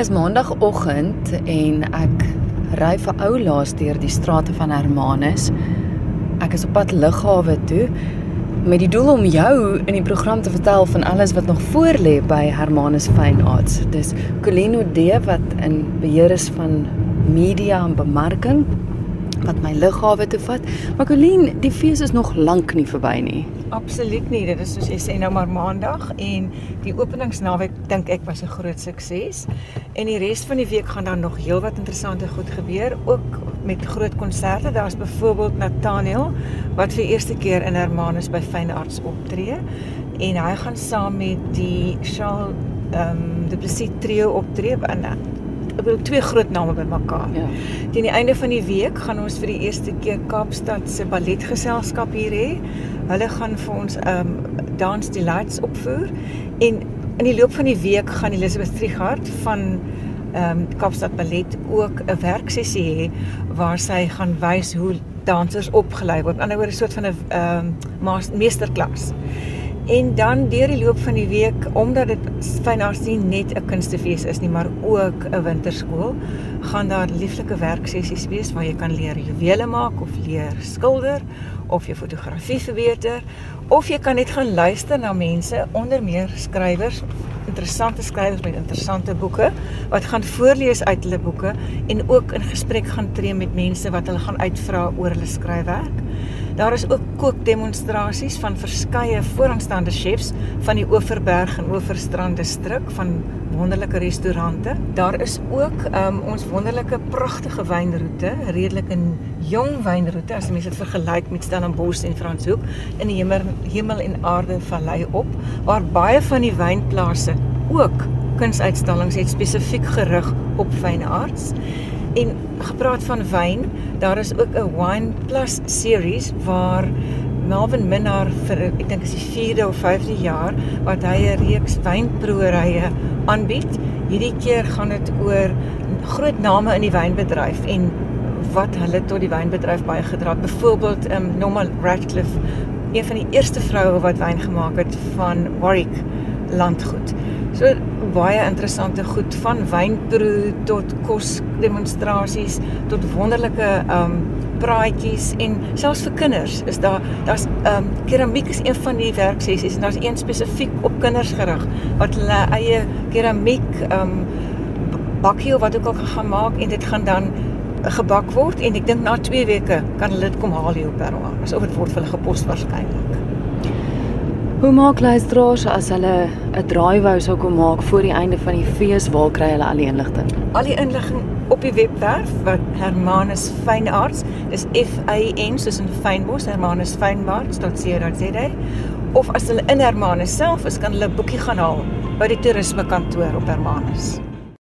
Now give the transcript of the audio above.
Dis maandagooggend en ek ry vir ou laas deur die strate van Hermanus. Ek is op pad lughawe toe met die doel om jou in die program te vertel van alles wat nog voorlê by Hermanus Fine Arts. Dis Colino D wat in beheer is van media en bemarking wat my lughawe toe vat. Maar Colleen, die fees is nog lank nie verby nie. Absoluut nie. Dit is soos jy sê nou maar maandag en die openingsnaweek dink ek was 'n groot sukses. En die res van die week gaan daar nog heelwat interessante goed gebeur, ook met groot konserte. Daar's byvoorbeeld Nathaniel wat vir eerste keer in Hermanus by Fyn Arts optree en hy gaan saam met die Charles ehm um, Du Plessis trio optree ek bedoel twee groot name bymekaar. Ja. Teen die einde van die week gaan ons vir die eerste keer Kaapstad se balletgeselskap hier hê Hulle gaan vir ons um Dance Delights opvoer en in die loop van die week gaan Elisabeth Trigard van um Kaapstad Ballet ook 'n werksessie hê waar sy gaan wys hoe dansers opgelei word. Aan die ander woorde 'n soort van 'n um meesterklas. En dan deur die loop van die week, omdat dit fynars nie net 'n kunstefees is nie, maar ook 'n winterskool, gaan daar lieflike werksessies wees waar jy kan leer juwele maak of leer skilder of jy fotografie verbeter of jy kan net gaan luister na mense onder meer skrywers interessante skrywers met interessante boeke wat gaan voorlees uit hulle boeke en ook in gesprek gaan tree met mense wat hulle gaan uitvra oor hulle skryfwerk. Daar is ook kookdemonstrasies van verskeie vooraanstaande chefs van die Oeverberg en Oeverstrand distrik van wonderlike restaurante. Daar is ook um, ons wonderlike pragtige wynroete, redelik 'n jong wynroete as jy dit vergelyk met Stellenbosch en Franshoek in die hemel, hemel en aarde vallei op waar baie van die wynplase ook kunsuitstallings het spesifiek gerig op fyn arts. En gepraat van wyn, daar is ook 'n Wine Plus series waar Melvin Minnar vir ek dink is die 4de of 5de jaar wat hy 'n reeks wynproeërye aanbied. Hierdie keer gaan dit oor groot name in die wynbedryf en wat hulle tot die wynbedryf baie gedra het. Byvoorbeeld um Norma Radcliffe, een van die eerste vroue wat wyn gemaak het van Warwick landgoed. So baie interessante goed van wynproe tot kos demonstrasies tot wonderlike um praatjies en selfs vir kinders is daar daar's um keramiek is een van die werksessies en daar's een spesifiek op kinders gerig wat hulle eie keramiek um bakkie of wat ook al gaan maak en dit gaan dan gebak word en ek dink na 2 weke kan hulle dit kom haal hier op Paroa asof dit word vir hulle gepos waarskynlik Hoe maak luisteraars as hulle 'n draai wou sou kom maak voor die einde van die fees, waar kry hulle al die inligting? Al die inligting op die webwerf wat Hermanus Fynarts, dis F Y N soos in Fynbos, Hermanus Fynarts.co.za of as hulle in Hermanus self is, kan hulle 'n boekie gaan haal by die toerisme kantoor op Hermanus.